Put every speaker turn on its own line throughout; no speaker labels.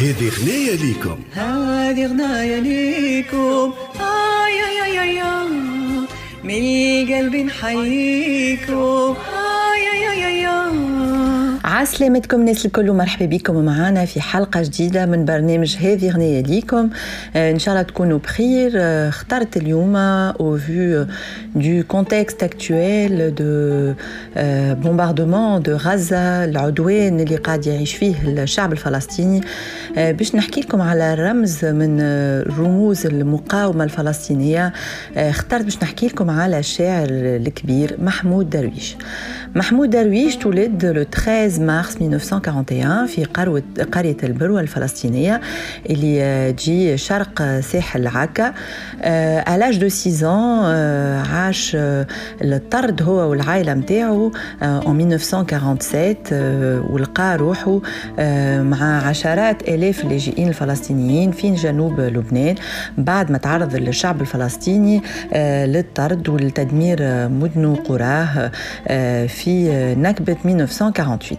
هذه غنية ليكم.
هذه غناية ليكم. آي آي آي آي آي. من القلب نحييكم آي آي آي آي آي. عسلامتكم الناس الكل مرحبا بكم معنا في حلقة جديدة من برنامج هذه غنية ليكم. آه، إن شاء الله تكونوا بخير. آه، اخترت اليوم au vu du contexte actuel de bombardement de غزة العدوان اللي قاعد يعيش فيه الشعب الفلسطيني. آه، باش نحكي لكم على رمز من رموز المقاومة الفلسطينية. اخترت باش نحكي لكم على الشاعر الكبير محمود درويش. محمود درويش تولد لو 13 مارس 1941 في قرية البروة الفلسطينية اللي تجي شرق ساحل عكا الاج دو 6 ans عاش الطرد هو والعائلة متاعو en 1947 ولقى روحه مع عشرات آلاف اللاجئين الفلسطينيين في جنوب لبنان. بعد ما تعرض الشعب الفلسطيني للطرد والتدمير مدنه وقراه في نكبة 1948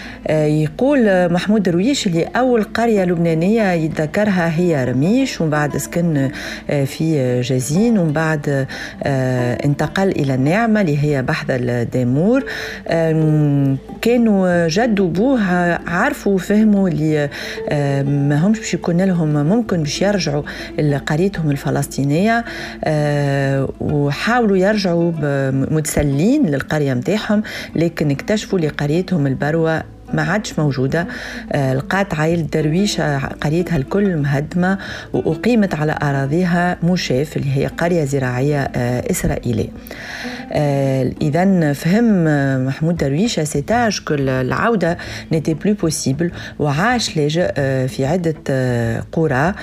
يقول محمود درويش اللي أول قرية لبنانية يتذكرها هي رميش ومن بعد سكن آه، في جازين ومن بعد آه، انتقل إلى النعمة اللي هي بحث الديمور كانوا جد وبوه عرفوا وفهموا اللي ما همش باش يكون لهم ممكن باش يرجعوا لقريتهم الفلسطينية. وحاولوا يرجعوا متسلين للقرية متاعهم لكن اكتشفوا لقريتهم البروة ما عادش موجودة. آه، لقات عائلة درويش قريتها الكل مهدمة وأقيمت على أراضيها مشاف اللي هي قرية زراعية آه، إسرائيلية. آه، إذا فهم محمود درويش ستاج كل العودة نتي بلو بوسيبل وعاش لاجئ في عدة قرى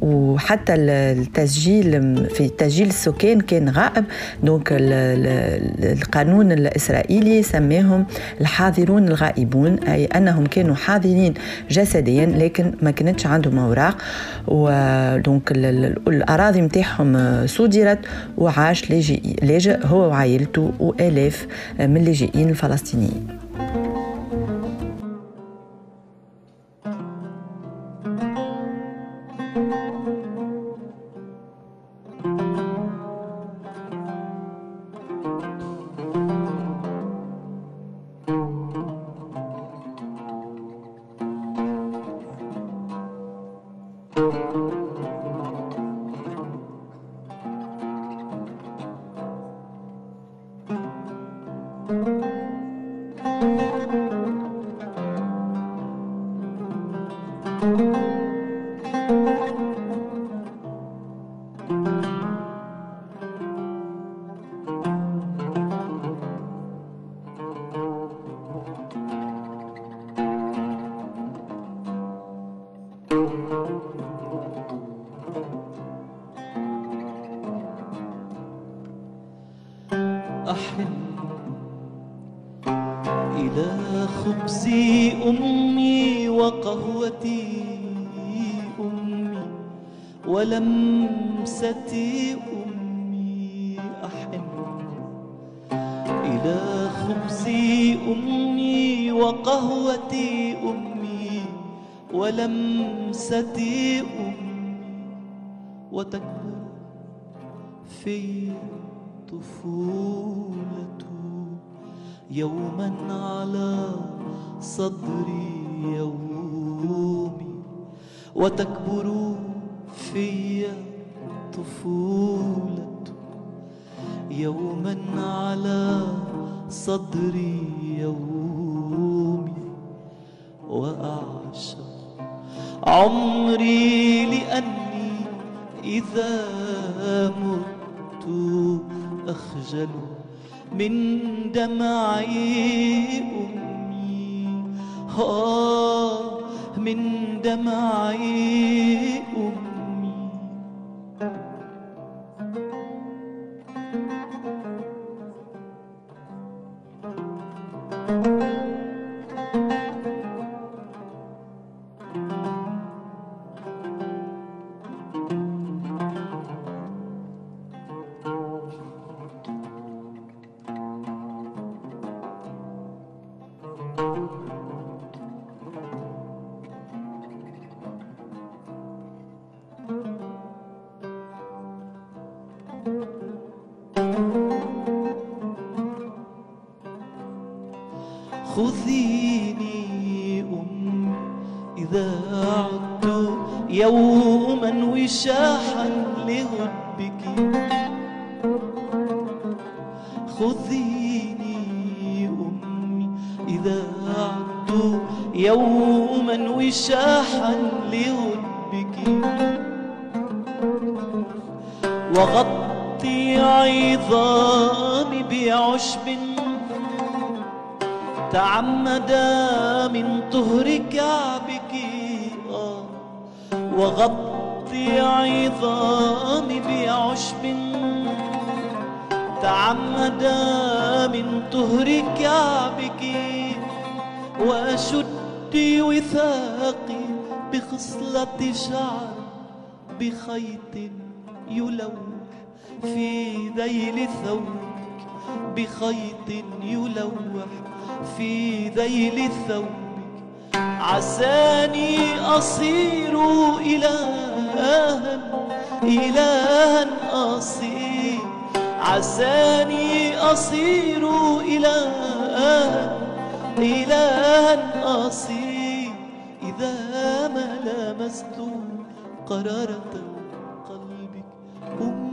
وحتى التسجيل في تسجيل السكان كان غائب. دونك القانون الإسرائيلي سماهم الحاضرون الغائب غائبون أي أنهم كانوا حاضرين جسديا لكن ما كانتش عندهم أوراق. ودونك الأراضي متاعهم صدرت وعاش لاجئ هو وعائلته وآلاف من اللاجئين الفلسطينيين.
وتكبر في طفولة. يوما على صدري يومي وتكبر في طفولة. يوما على صدري يومي وأعشق عمري. إذا مت أخجل من دمعي أمي. آه من دمعي من طهر كعبك وغطي عظامي بعشب. تعمدا من طهر كعبك وأشد وثاقي بخصلة شعر بخيط يلوح في ذيل ثوبك بخيط يلوح في ذيل ثوبك عساني أصير إلها إلها أصير عساني أصير إلها إلها أصير إذا ما لمست قرارة قلبك أمي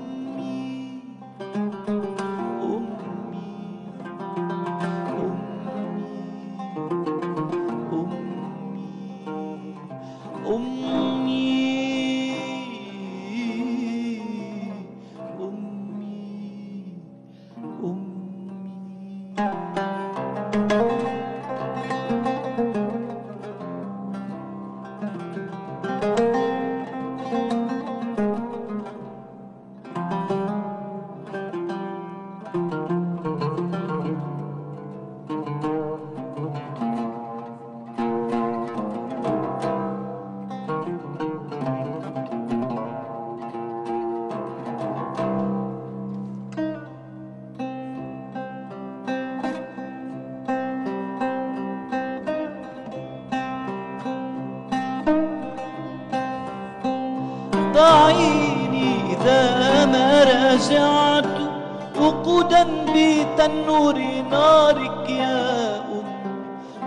وقودا بتنور نارك يا أم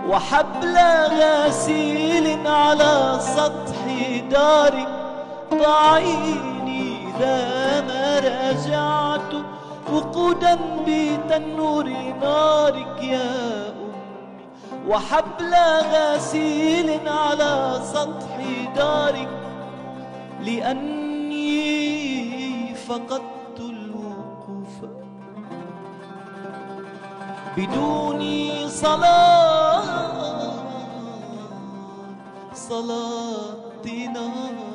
وحبل غسيل على سطح دارك. ضعيني إذا ما رجعت وقودا بتنور نارك يا أمي وحبل غسيل على سطح دارك. لأني فقدت بدون صلاة صلاة ناري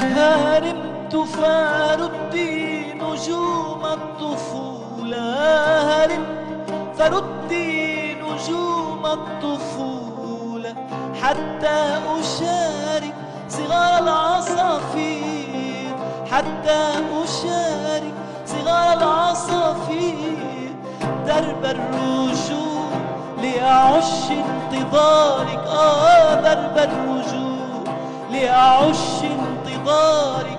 هرمت فردي نجوم الطفولة هرمت فردي نجوم الطفولة حتى أشارك حتى أشارك صغار العصافير. درب الرجوع لأعش انتظارك. آه درب لأعش انتظارك.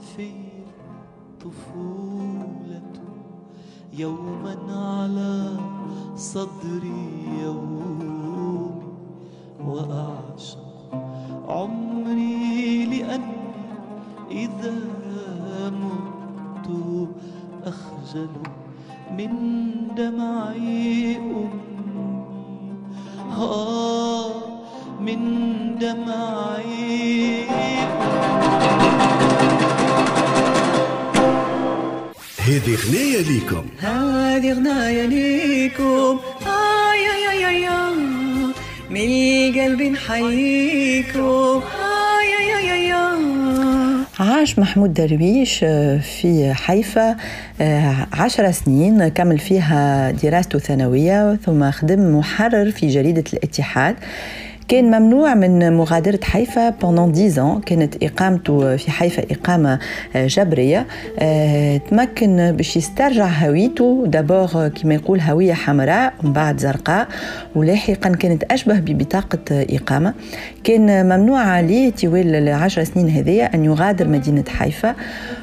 في طفولة يوما على صدري يومي وأعشق عمري لأني إذا مت أخجل من دمعي أمي. آه من دمعي
هذه غنية ليكم.
هذه غناية ليكم. آي آي آي آي من القلب نحييكم آي آي آي آي عاش محمود درويش آه، في حيفا آه، عشر سنين كمل فيها دراسته ثانوية ثم خدم محرر في جريدة الاتحاد. كان ممنوع من مغادرة حيفا pendant 10 ans. كانت إقامته في حيفا إقامة جبرية. آه، تمكن باش يسترجع هويته. دابور كما يقول هوية حمراء ومن بعد زرقاء. ولاحقا كانت أشبه ببطاقة إقامة. كان ممنوع عليه طوال العشر سنين هذية أن يغادر مدينة حيفا.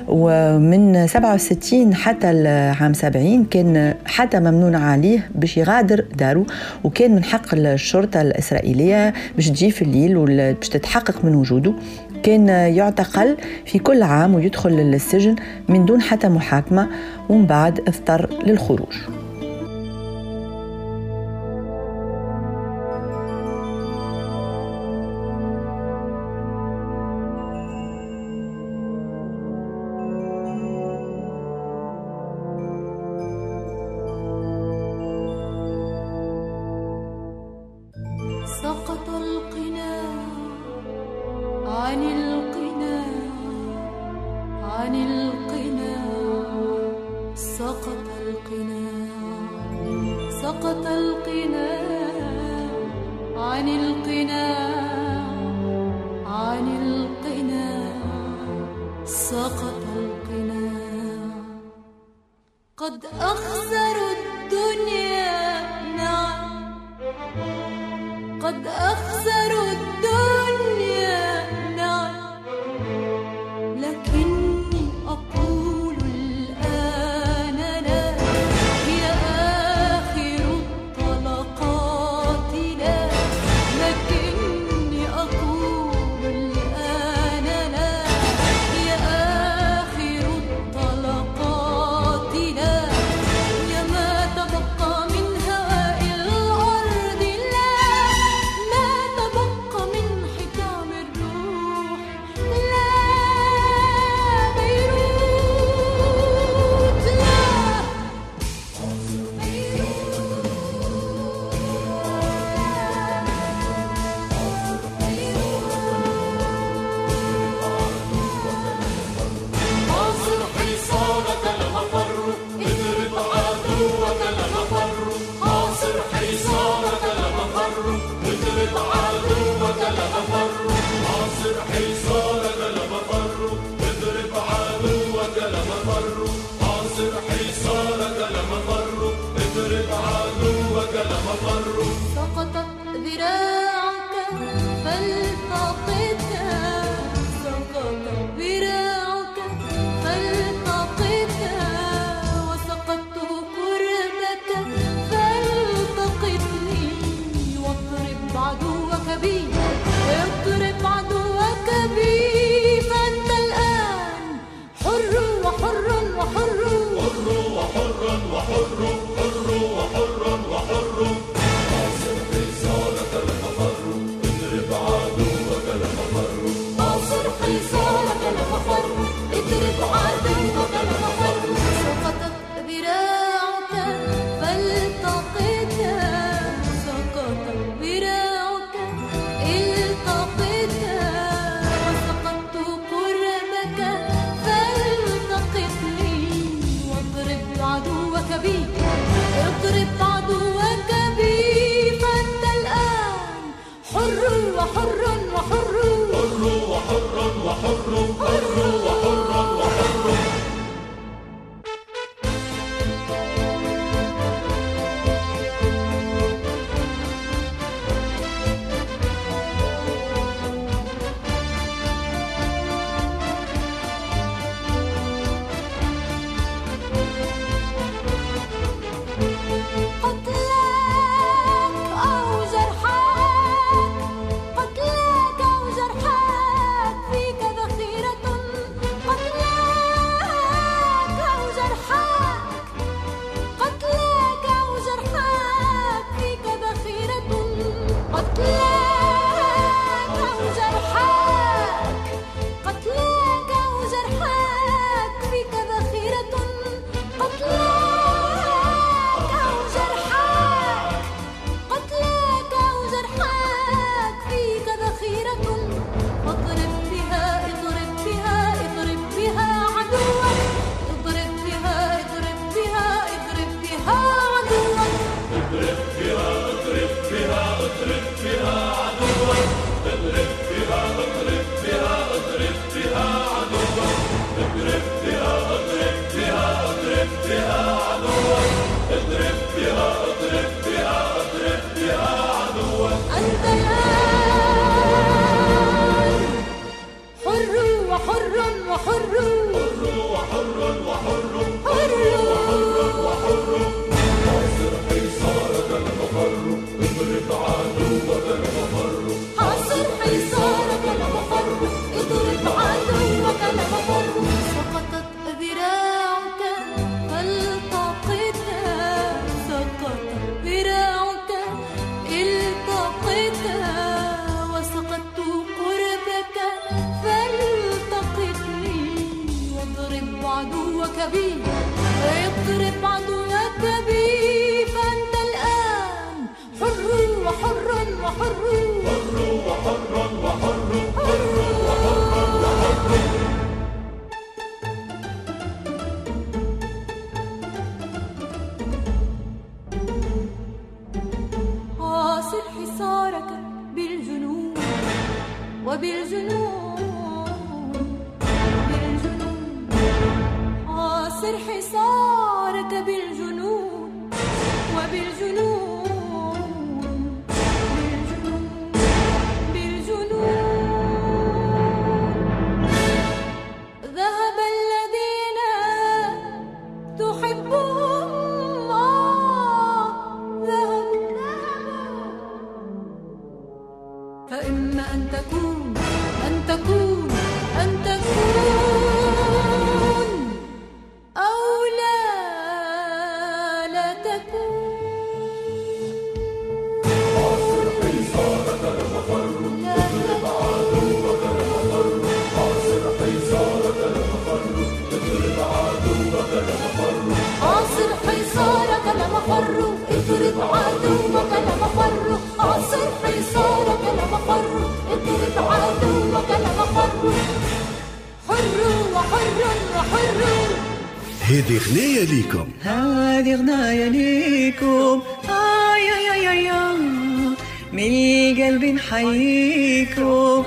ومن 67 حتى العام 70 كان حتى ممنوع عليه باش يغادر داره. وكان من حق الشرطة الإسرائيلية باش تجي في الليل وباش تتحقق من وجوده. كان يعتقل في كل عام ويدخل للسجن من دون حتى محاكمة ومن بعد اضطر للخروج.
Ohh, horru. وحر وحر
هذه غنية ليكم.
هذه غناية ليكم. آي آي آي آي آي. من القلب نحييكم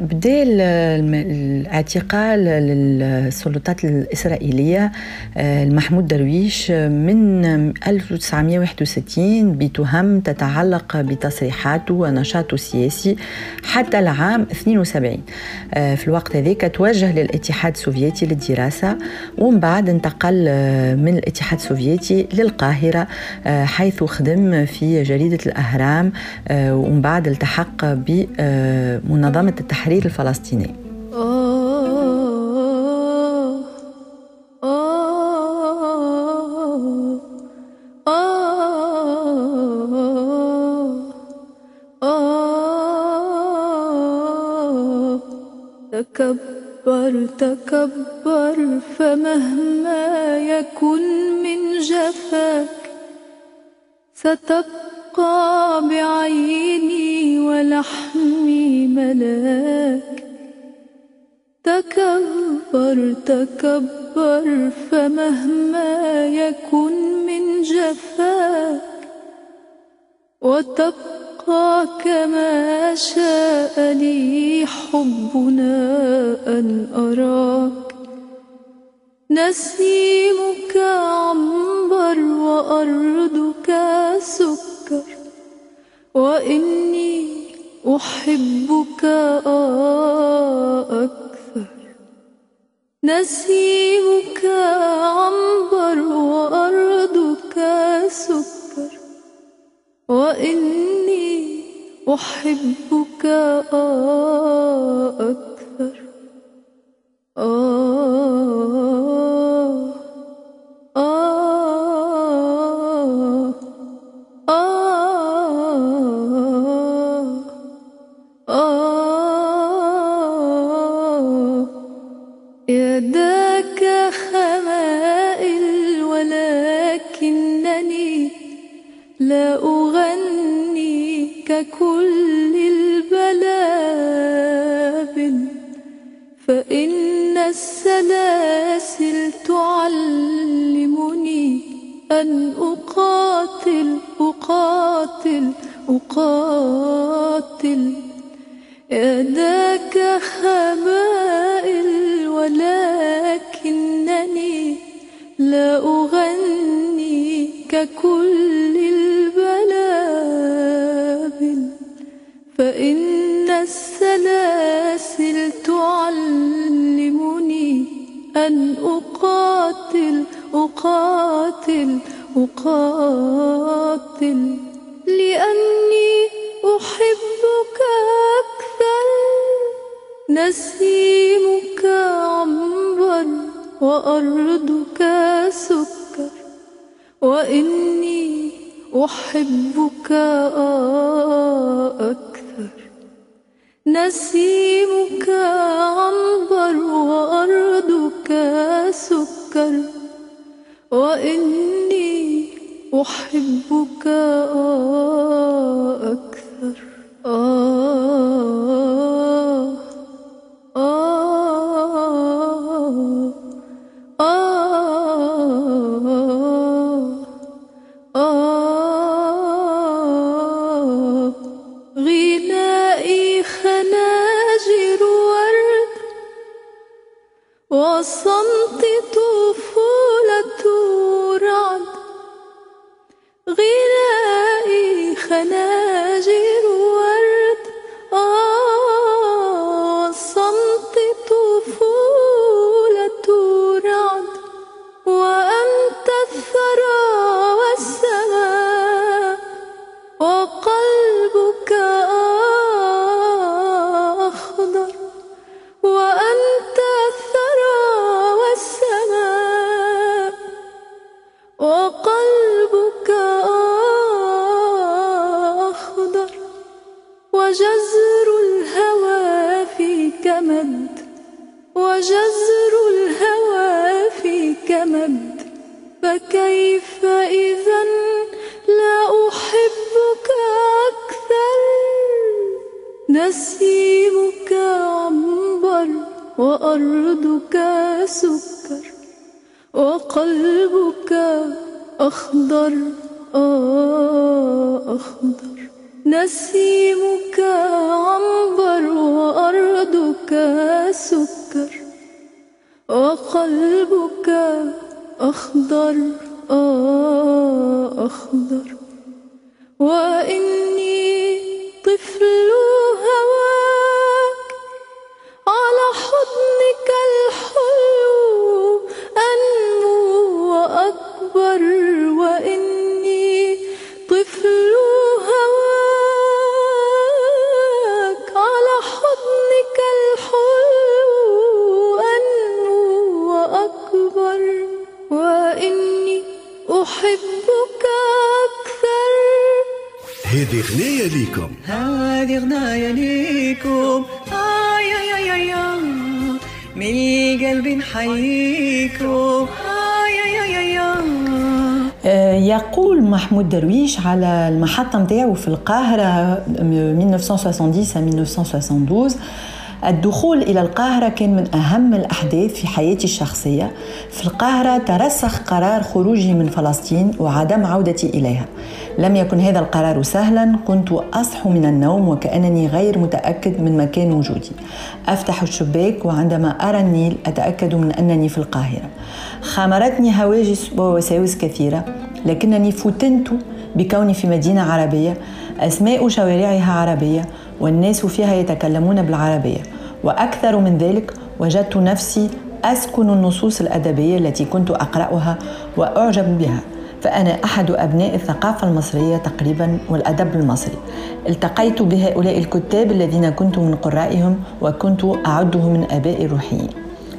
بدأ ال- الم- الاعتقال للسلطات الإسرائيلية آه، المحمود درويش من 1961 بتهم تتعلق بتصريحاته ونشاطه السياسي حتى العام 72 آه، في الوقت هذاك توجه للاتحاد السوفيتي للدراسة ومن بعد انتقل آه، من الاتحاد السوفيتي للقاهرة آه، حيث خدم في جريدة الأهرام آه، ومن بعد التحق بمنظمة التحرير الفلسطيني
تكبر تكبر فمهما يكن من جفاك ستبقى بعيني ولحمي ملاك تكبر تكبر فمهما يكن من جفاك وتبقى كما شاء لي حبنا أن أراك نسيمك عنبر وأرضك سكر وإني أحبك أكثر. نسيمك عنبر وأرضك سكر. وإني أحبك أكثر.
هذه غنية ليكم.
هذه غناية ليكم. آي آي آي آي آي. من القلب نحييكم آي آي آي آي آي.
آه، يقول محمود درويش على المحطة متاعو في القاهرة من 1970 à 1972 الدخول إلى القاهرة كان من أهم الأحداث في حياتي الشخصية. في القاهرة ترسخ قرار خروجي من فلسطين وعدم عودتي إليها. لم يكن هذا القرار سهلا. كنت أصحو من النوم وكأنني غير متأكد من مكان وجودي. أفتح الشباك وعندما أرى النيل أتأكد من أنني في القاهرة. خامرتني هواجس ووساوس كثيرة لكنني فتنت بكوني في مدينة عربية. أسماء شوارعها عربية والناس فيها يتكلمون بالعربية. وأكثر من ذلك وجدت نفسي أسكن النصوص الأدبية التي كنت أقرأها وأعجب بها. فأنا أحد أبناء الثقافة المصرية تقريبا والأدب المصري. التقيت بهؤلاء الكتاب الذين كنت من قرائهم وكنت أعده من آبائي الروحيين.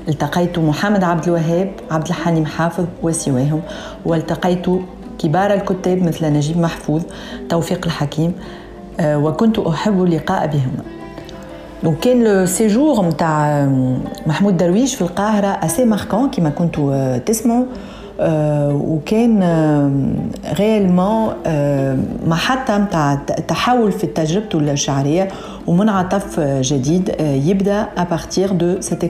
التقيت محمد عبد الوهاب عبد الحليم حافظ وسواهم. والتقيت كبار الكتاب مثل نجيب محفوظ توفيق الحكيم آه، وكنت أحب اللقاء بهم donc كان le séjour نتاع محمود درويش في القاهرة اسي ماركون كما كنتوا تسمعوا. آه، وكان غيالمون محطة نتاع تحول في تجربته الشعرية ومنعطف جديد آه، يبدأ à partir de cette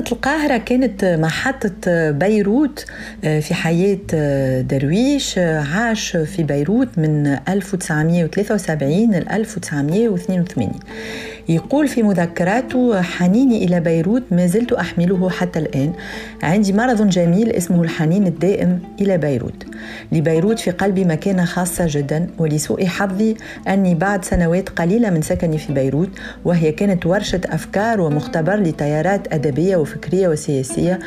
محطة القاهرة كانت محطة بيروت آه، في حياة آه، درويش آه، عاش في بيروت من 1973 ل 1982 يقول في مذكراته حنيني إلى بيروت ما زلت أحمله حتى الآن. عندي مرض جميل اسمه الحنين الدائم إلى بيروت. لبيروت في قلبي مكانة خاصة جدا ولسوء حظي أني بعد سنوات قليلة من سكني في بيروت وهي كانت ورشة أفكار ومختبر لتيارات أدبية وفكرية وسياسية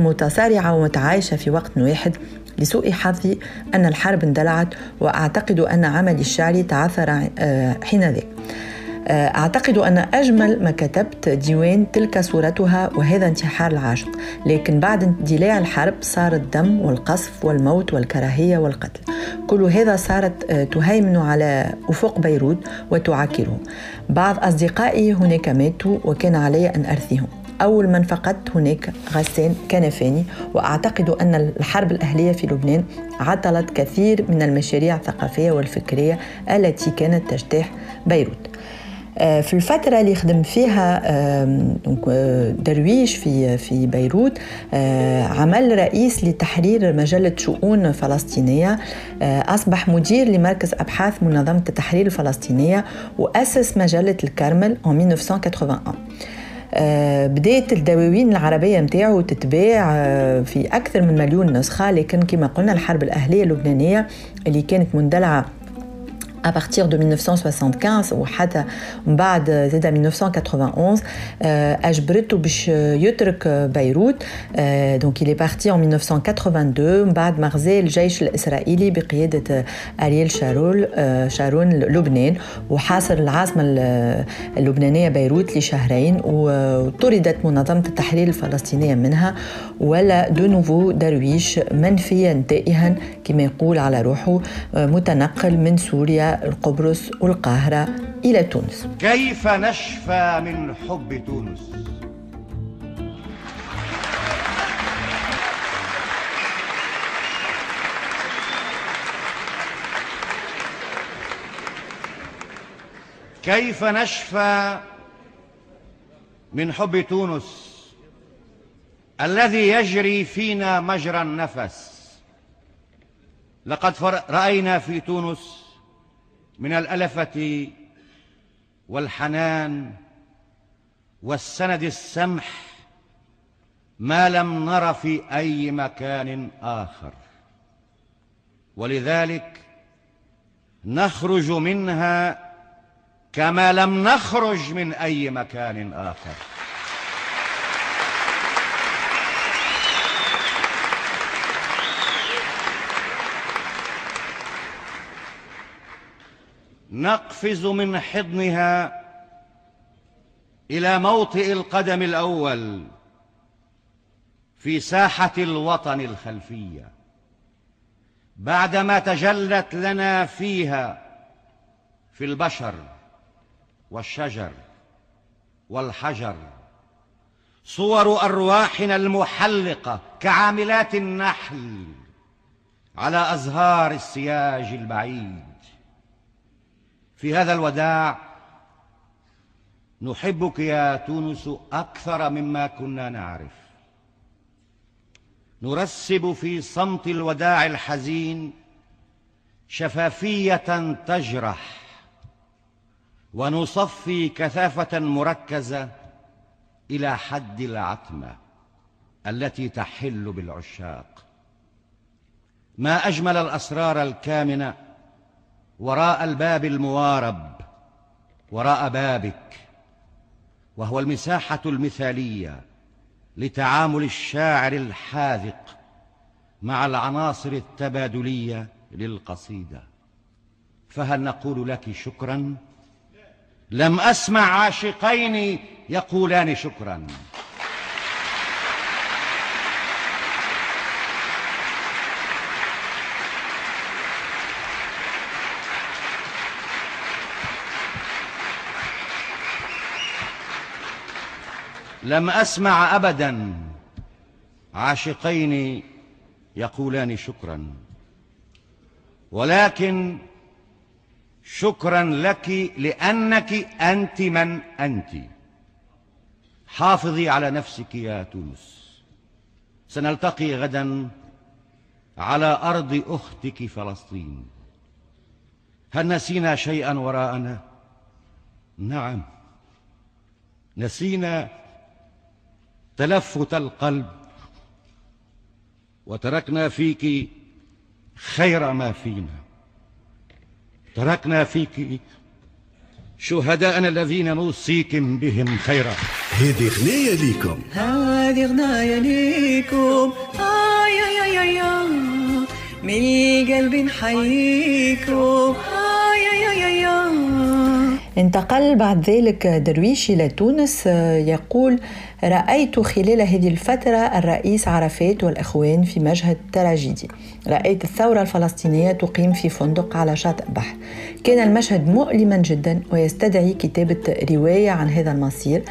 متصارعة ومتعايشة في وقت واحد. لسوء حظي أن الحرب اندلعت وأعتقد أن عملي الشعري تعثر آه، حينذاك. آه، أعتقد أن أجمل ما كتبت ديوان تلك صورتها وهذا انتحار العاشق لكن بعد اندلاع الحرب صار الدم والقصف والموت والكراهية والقتل. كل هذا صارت آه، تهيمن على أفق بيروت وتعاكره. بعض أصدقائي هناك ماتوا وكان علي أن أرثيهم. أول من فقدت هناك غسان كنفاني وأعتقد أن الحرب الأهلية في لبنان عطلت كثير من المشاريع الثقافية والفكرية التي كانت تجتاح بيروت. آه، في الفترة اللي خدم فيها آه، درويش في في بيروت آه، عمل رئيس لتحرير مجلة شؤون فلسطينية أصبح مدير لمركز أبحاث منظمة التحرير الفلسطينية وأسس مجلة الكرمل في 1981 بدات الدواوين العربية متاعه تتباع في أكثر من مليون نسخة لكن كما قلنا الحرب الأهلية اللبنانية اللي كانت مندلعة à partir de 1975 وحتى من بعد زاد 1991 اجبرته باش يترك بيروت donc il est parti en 1982 من بعد ما غزا الجيش الاسرائيلي بقياده ارييل شارول شارون لبنان وحاصر العاصمه اللبنانيه بيروت لشهرين وطردت منظمه التحرير الفلسطينيه منها ولا de nouveau درويش منفيا تائها كما يقول على روحه متنقل من سوريا لقبرص والقاهرة إلى تونس.
كيف نشفى من حب تونس؟ كيف نشفى من حب تونس الذي يجري فينا مجرى النفس؟ لقد رأينا في تونس من الألفة والحنان والسند السمح ما لم نر في أي مكان آخر. ولذلك نخرج منها كما لم نخرج من أي مكان آخر. نقفز من حضنها إلى موطئ القدم الأول في ساحة الوطن الخلفية. بعدما تجلت لنا فيها في البشر والشجر والحجر صور أرواحنا المحلقة كعاملات النحل على أزهار السياج البعيد. في هذا الوداع نحبك يا تونس أكثر مما كنا نعرف. نرسب في صمت الوداع الحزين شفافية تجرح ونصفي كثافة مركزة إلى حد العتمة التي تحل بالعشاق. ما أجمل الأسرار الكامنة وراء الباب الموارب وراء بابك وهو المساحة المثالية لتعامل الشاعر الحاذق مع العناصر التبادلية للقصيدة. فهل نقول لك شكرا؟ لم أسمع عاشقين يقولان شكرا. لم أسمع أبدا. عاشقين يقولان شكرا. ولكن شكرا لك لأنك أنت من أنت. حافظي على نفسك يا تونس. سنلتقي غدا على أرض أختك فلسطين. هل نسينا شيئا وراءنا؟ نعم. نسينا تلفت القلب وتركنا فيك خير ما فينا. تركنا فيك شهداءنا الذين نوصيكم بهم خيرا.
هذه غنية ليكم.
هذه غناية ليكم. آي يا يا يا من قلبي نحييكم آي
انتقل بعد ذلك درويش إلى تونس آه، يقول رأيت خلال هذه الفترة الرئيس عرفات والإخوان في مشهد تراجيدي. رأيت الثورة الفلسطينية تقيم في فندق على شاطئ بحر كان المشهد مؤلما جدا ويستدعي كتابة رواية عن هذا المصير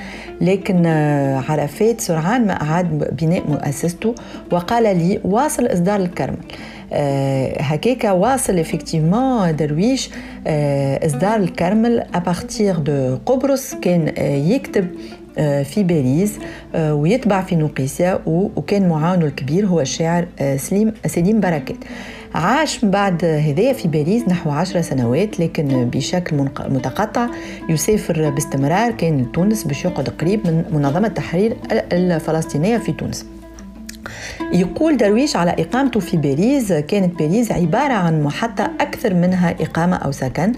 لكن آه، عرفات سرعان ما أعاد بناء مؤسسته وقال لي واصل إصدار الكرمل هكاكا واصل effectivement درويش اصدار الكرمل à partir de قبرص كان يكتب في باريس ويتبع في نيقوسيا و- وكان معاونه الكبير هو الشاعر سليم سليم بركات عاش من بعد هذايا في باريس نحو عشر سنوات لكن بشكل متقطع يسافر باستمرار كان لتونس باش يقعد قريب من منظمة التحرير الفلسطينية في تونس يقول درويش على إقامته في باريس كانت باريس عبارة عن محطة أكثر منها إقامة أو سكن.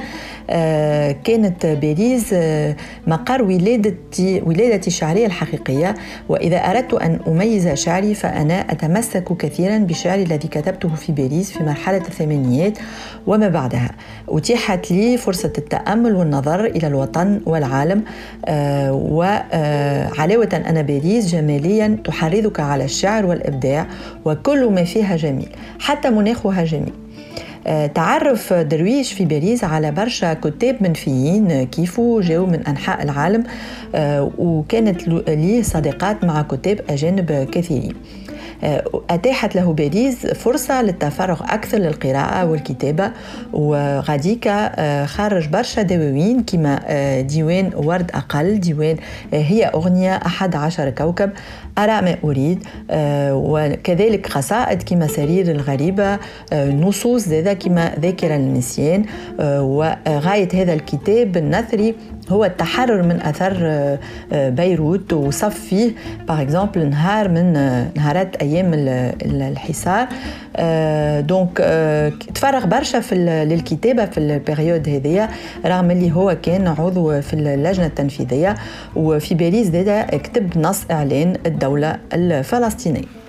آه، كانت باريس آه، مقر ولادتي ولادتي الشعرية الحقيقية. وإذا أردت أن أميز شعري فأنا أتمسك كثيرا بشعري الذي كتبته في باريس في مرحلة الثمانينيات وما بعدها. أتيحت لي فرصة التأمل والنظر إلى الوطن والعالم. آه، وعلاوة أن باريس جماليا تحرضك على الشعر والإبداع وكل ما فيها جميل حتى مناخها جميل. آه، تعرف درويش في باريس على برشا كتاب منفيين كيفو جاوا من أنحاء العالم آه، وكانت ليه صداقات مع كتاب أجانب كثيرين. أتاحت له باريس فرصة للتفرغ أكثر للقراءة والكتابة وغاديكا آه، خرج برشا دواوين كما آه، ديوان ورد أقل ديوان آه، هي أغنية أحد عشر كوكب أرى ما أريد آه، وكذلك قصائد كما سرير الغريبة آه، نصوص ذا كما ذاكرة للنسيان آه، وغاية هذا الكتاب النثري هو التحرر من أثر آه، آه، بيروت وصف فيه par exemple نهار من آه، نهارات أيام ال- ال- الحصار. donc تفرغ برشا في للكتابة في ال période هذيا رغم اللي هو كان عضو في اللجنة التنفيذية. وفي باريس زادا كتب نص
إعلان الدولة الفلسطينية.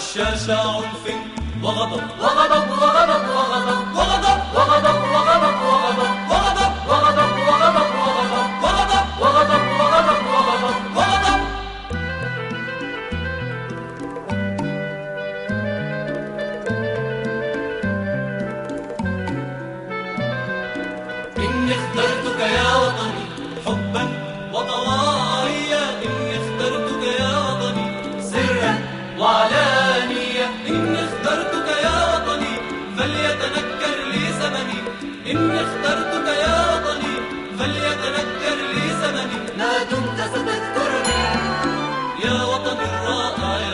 رشاش عنف وغضب
وغضب وغضب وغضب
وغضب
وغضب.
فليتنكر لي زمني.
ما دمت ستذكرني
يا وطني الرائع.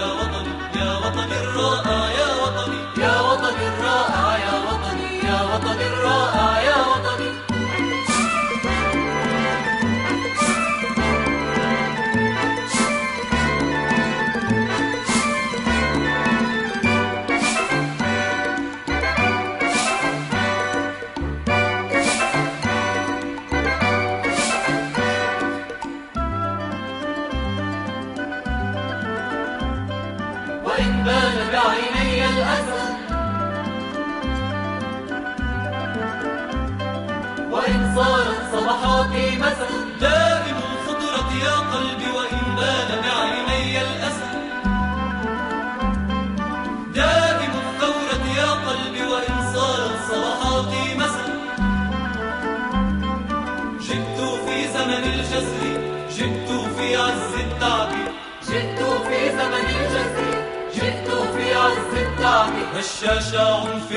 رشاش عنف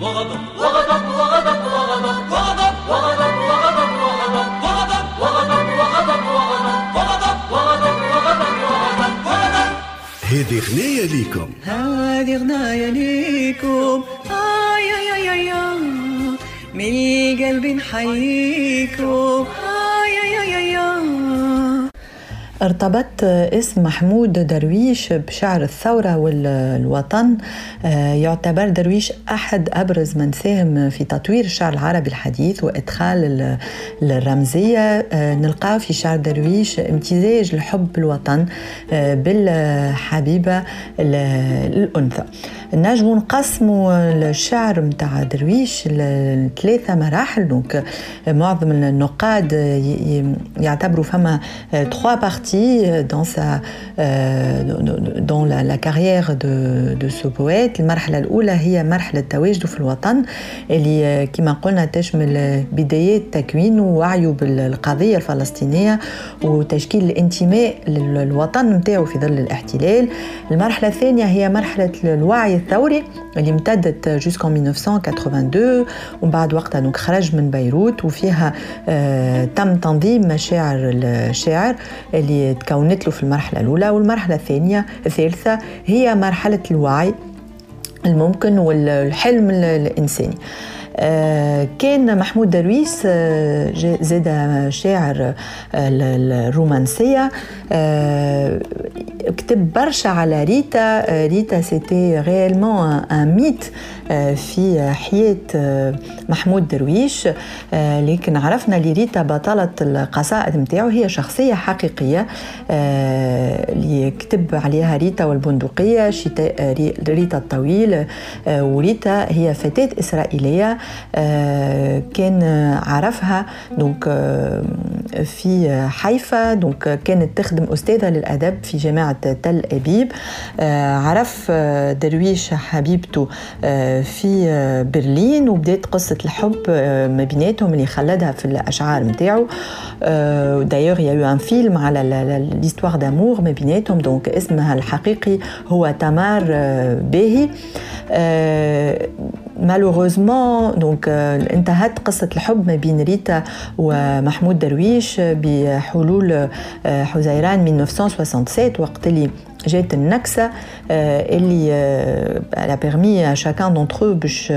وغضب
وغضب وغضب وغضب.
وغضب.
وغضب وغضب وغضب.
وغضب.
وغضب وغضب وغضب.
وغضب.
وغضب وغضب وغضب.
وغضب.
هذه غنية ليكم.
هذه غناية ليكم. آي يا يا يا من القلب نحييكم
ارتبط اسم محمود درويش بشعر الثورة والوطن. يعتبر درويش أحد أبرز من ساهم في تطوير الشعر العربي الحديث وإدخال الرمزية. نلقاه في شعر درويش امتزاج الحب الوطن بالحبيبة الأنثى. نجم نقسموا الشعر متاع درويش لثلاثة مراحل. دونك معظم النقاد يعتبروا فما parties dans sa dans la, la carrière de, de ce poète. المرحلة الأولى هي مرحلة تواجده في الوطن اللي كما قلنا تشمل بدايات تكوينه ووعيه بالقضية الفلسطينية وتشكيل الانتماء للوطن نتاعو في ظل الاحتلال. المرحلة الثانية هي مرحلة الوعي الثوري اللي امتدت جوسكون 1982 ومن بعد وقتها دونك خرج من بيروت وفيها آه تم تنظيم مشاعر الشاعر اللي تكونت له في المرحلة الأولى. والمرحلة الثانية الثالثة هي مرحلة الوعي الممكن والحلم الإنساني. كان محمود درويش زادا شاعر الرومانسية. كتب برشا على ريتا. ريتا c'était réellement un mythe في حياة محمود درويش. لكن عرفنا لريتا بطلة القصائد متاعو هي شخصية حقيقية اللي كتب عليها ريتا والبندقية شتاء ريتا الطويل وريتا هي فتاة إسرائيلية كان عرفها donc في حيفا. donc كانت تخدم أستاذة للأدب في جامعة تل أبيب. عرف درويش حبيبته في برلين وبدات قصة الحب ما بيناتهم اللي خلدها في الأشعار متاعو. d'ailleurs il y a un film على l'histoire d'amour ما بيناتهم. donc اسمها الحقيقي هو تمار باهي. malheureusement donc انتهت قصة الحب ما بين ريتا ومحمود درويش بحلول حزيران 1967 وقت اللي جات النكسة اللي a permis à chacun d'entre eux باش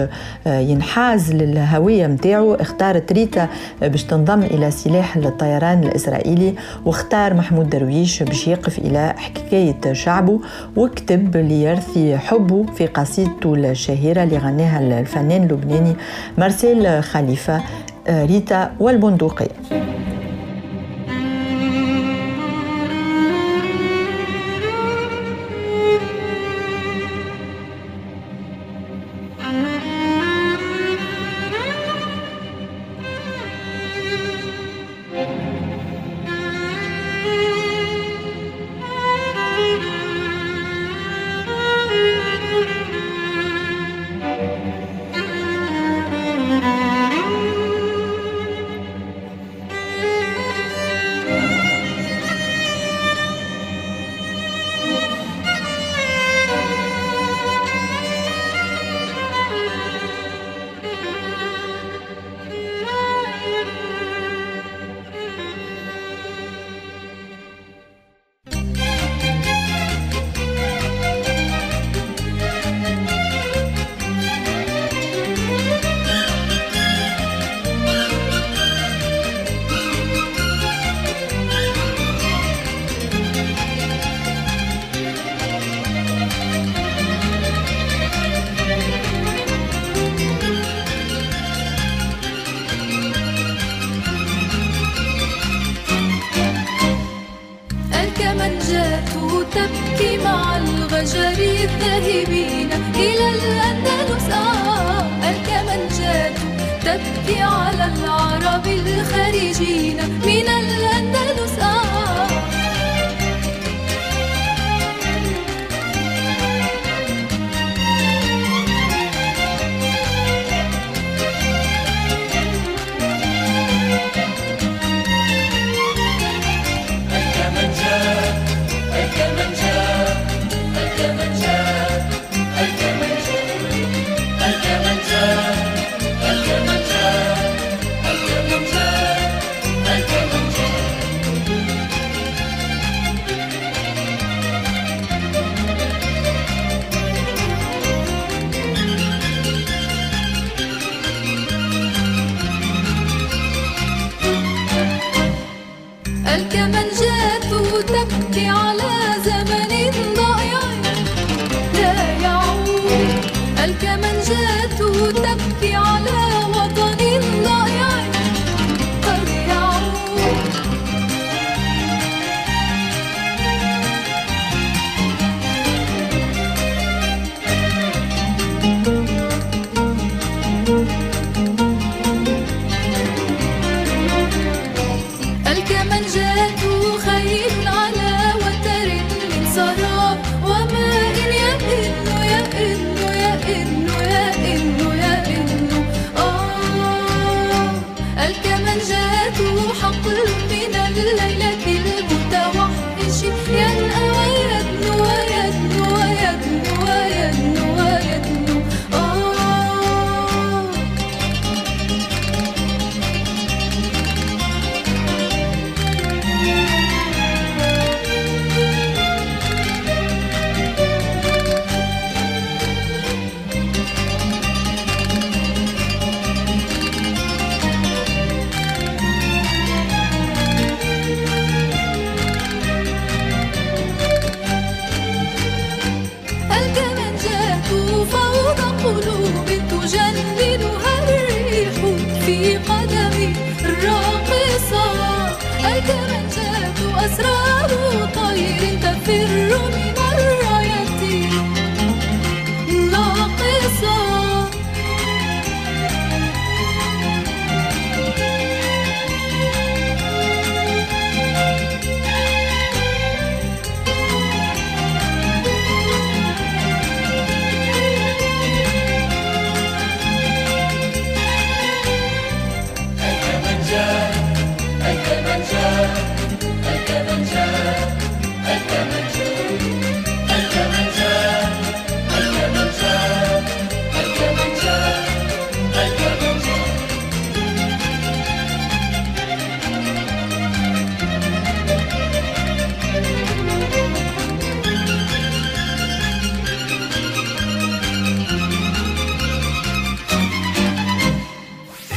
ينحاز للهوية متاعو اختارت ريتا باش تنضم إلى سلاح الطيران الإسرائيلي واختار محمود درويش باش يقف إلى حكاية شعبه وكتب ليرثي حبه في قصيدته الشهيرة اللي غناها
الفنان اللبناني مارسيل خليفة ريتا والبندقية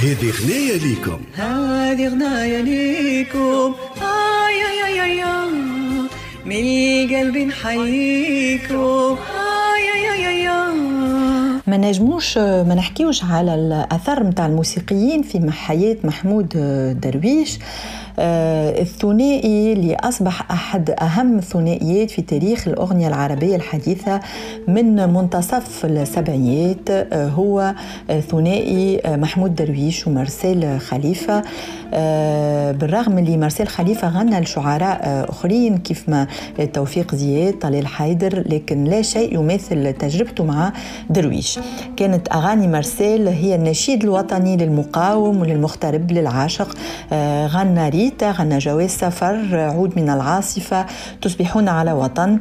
هذه غناية ليكم.
هذه غناية ليكم. آي آي آي آي من القلب نحييكم آي آي آي آي
ما نجموش ما نحكيوش على الأثر نتاع الموسيقيين في حياة محمود درويش. الثنائي اللي أصبح أحد أهم الثنائيات في تاريخ الأغنية العربية الحديثة من منتصف السبعينيات آه، هو ثنائي محمود درويش ومارسيل خليفة. آه، بالرغم اللي مارسيل خليفة غنى لشعراء آخرين كيف ما توفيق زياد طليل حيدر لكن لا شيء يماثل تجربته مع درويش. كانت أغاني مارسيل هي النشيد الوطني للمقاوم وللمغترب للعاشق غنى ريت البيت غنى جواز سفر عود من العاصفة تصبحون على وطن.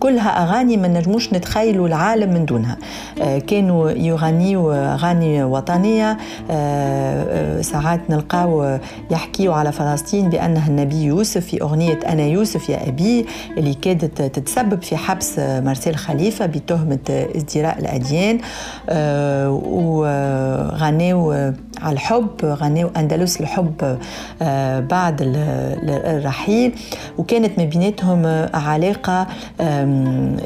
كلها أغاني ما نجموش نتخيلوا العالم من دونها. آه، كانوا يغنيوا أغاني وطنية. آه، آه، ساعات نلقاو يحكيوا على فلسطين بأنها النبي يوسف في أغنية أنا يوسف يا أبي اللي كادت تتسبب في حبس مارسيل خليفة بتهمة ازدراء الأديان. وغنيوا على الحب غنيوا أندلس الحب بعد الرحيل. وكانت ما بيناتهم علاقة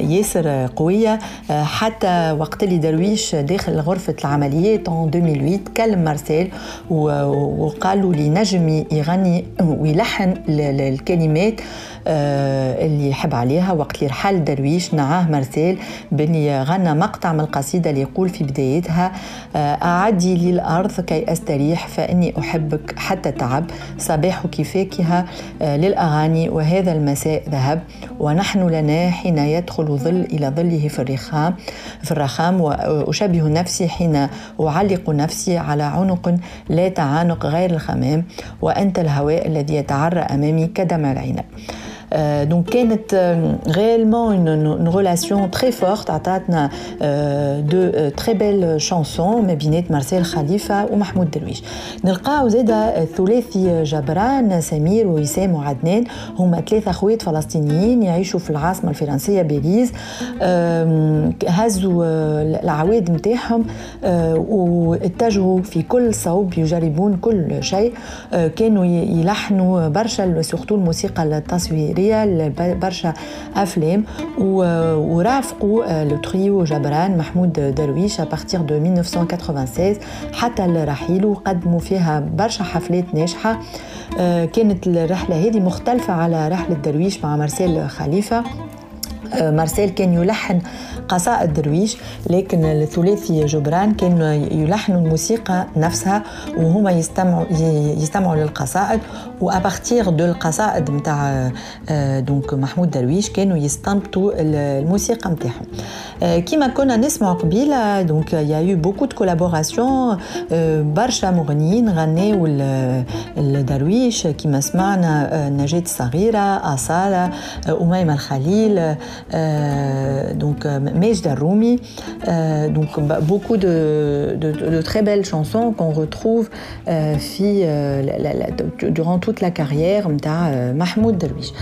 ياسر قوية. حتى وقت اللي درويش داخل غرفة العمليات 2008 كلم مارسيل وقالوا لي نجم يغني ويلحن الكلمات آه، اللي يحب عليها وقت اللي رحل درويش نعاه مارسيل بني غنى مقطع من القصيدة اللي يقول في بدايتها آه، أعدي لي الأرض كي أستريح فإني أحبك حتى تعب صباحك فاكهة آه، للأغاني وهذا المساء ذهب ونحن لنا حين يدخل ظل إلى ظله في الرخام في الرخام وأشبه نفسي حين أعلق نفسي على عنق لا تعانق غير الخمام وأنت الهواء الذي يتعرى أمامي كدمع العنب. donc كانت réellement une, relation très forte. عطاتنا de très belles chansons ما بينات مارسيل خليفه ومحمود درويش نلقاو زادا الثلاثي جبران سمير ووسام وعدنان هما ثلاثة اخوات فلسطينيين يعيشوا في العاصمه الفرنسيه باريس هزوا العواد نتاعهم واتجهوا في كل صوب يجربون كل شيء كانوا يلحنوا برشا surtout الموسيقى التصويريه التصويريه برشا أفلام ورافقوا le trio جبران محمود درويش à partir de 1996 حتى الرحيل وقدموا فيها برشا حفلات ناجحة. كانت الرحلة هذه مختلفة على رحلة درويش مع مارسيل خليفة. مارسيل كان يلحن قصائد درويش لكن الثلاثي جبران كانوا يلحنوا الموسيقى نفسها وهما يستمعوا يستمعوا للقصائد. و à partir de القصائد نتاع donc محمود درويش كانوا يستنبطوا الموسيقى نتاعهم كيما كنا نسمع قبيلة donc il y a eu beaucoup de collaborations برشا مغنيين غناو الدرويش كيما سمعنا نجاة الصغيرة آصالة أميمة الخليل donc ماجدة الرومي. Euh, donc bah, beaucoup de, très belles chansons qu'on retrouve euh, euh, durant toute la carrière de Mahmoud Darwish.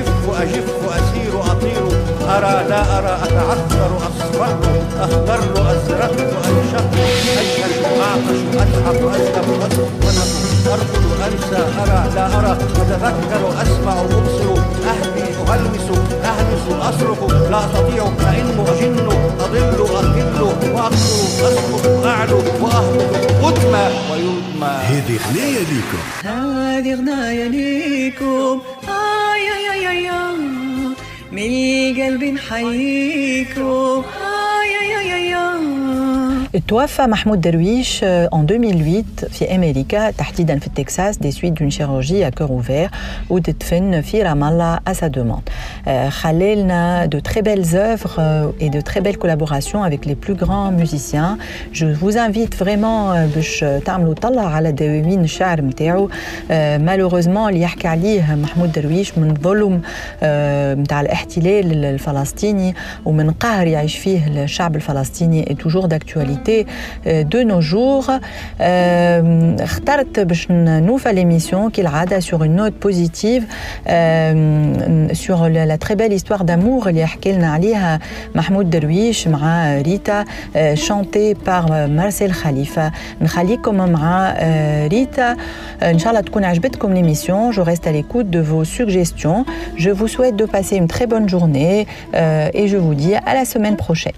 أخف أجف أسير أطير أرى لا أرى أتعثر أصفر أخضر أزرق أنشق أجهل أعطش أتعب أذهب أسفنط أرقد أنسى أرى لا أرى. أتذكر أسمع أبصر أهدي أهلمس أهمس أصرخ. لا أستطيع. أئن أجن أضل أقل وأقصر. أسقط أعلو وأهبط. أدمى ويدمى.
هذه غنية ليكم.
هذه غناية ليكم. من قلب نحييكم
توفى محمود درويش en 2008 في امريكا تحديدا في التكساس دي suites d'une chirurgie à cœur ouvert وتدفن في رام الله à sa demande. خلى لنا de très belles œuvres et de très belles collaborations avec les plus grands musiciens. Je vous invite vraiment باش تعملوا طلع على دواوين الشعر نتاعو malheureusement اللي يحكي عليه محمود درويش من ظلم نتاع الاحتلال الفلسطيني ومن قهر يعيش فيه الشعب الفلسطيني est toujours d'actualité de nos jours. اخترت باش نوفى l'émission كالعادة sur une note positive sur la très belle histoire d'amour اللي حكي لنا عليها محمود درويش مع ريتا chantée par مارسيل خليفة نخليكم مع ريتا ان شاء الله تكون عجبتكم l'émission je reste à l'écoute de vos suggestions je vous souhaite de passer une très bonne journée et je vous dis à la semaine prochaine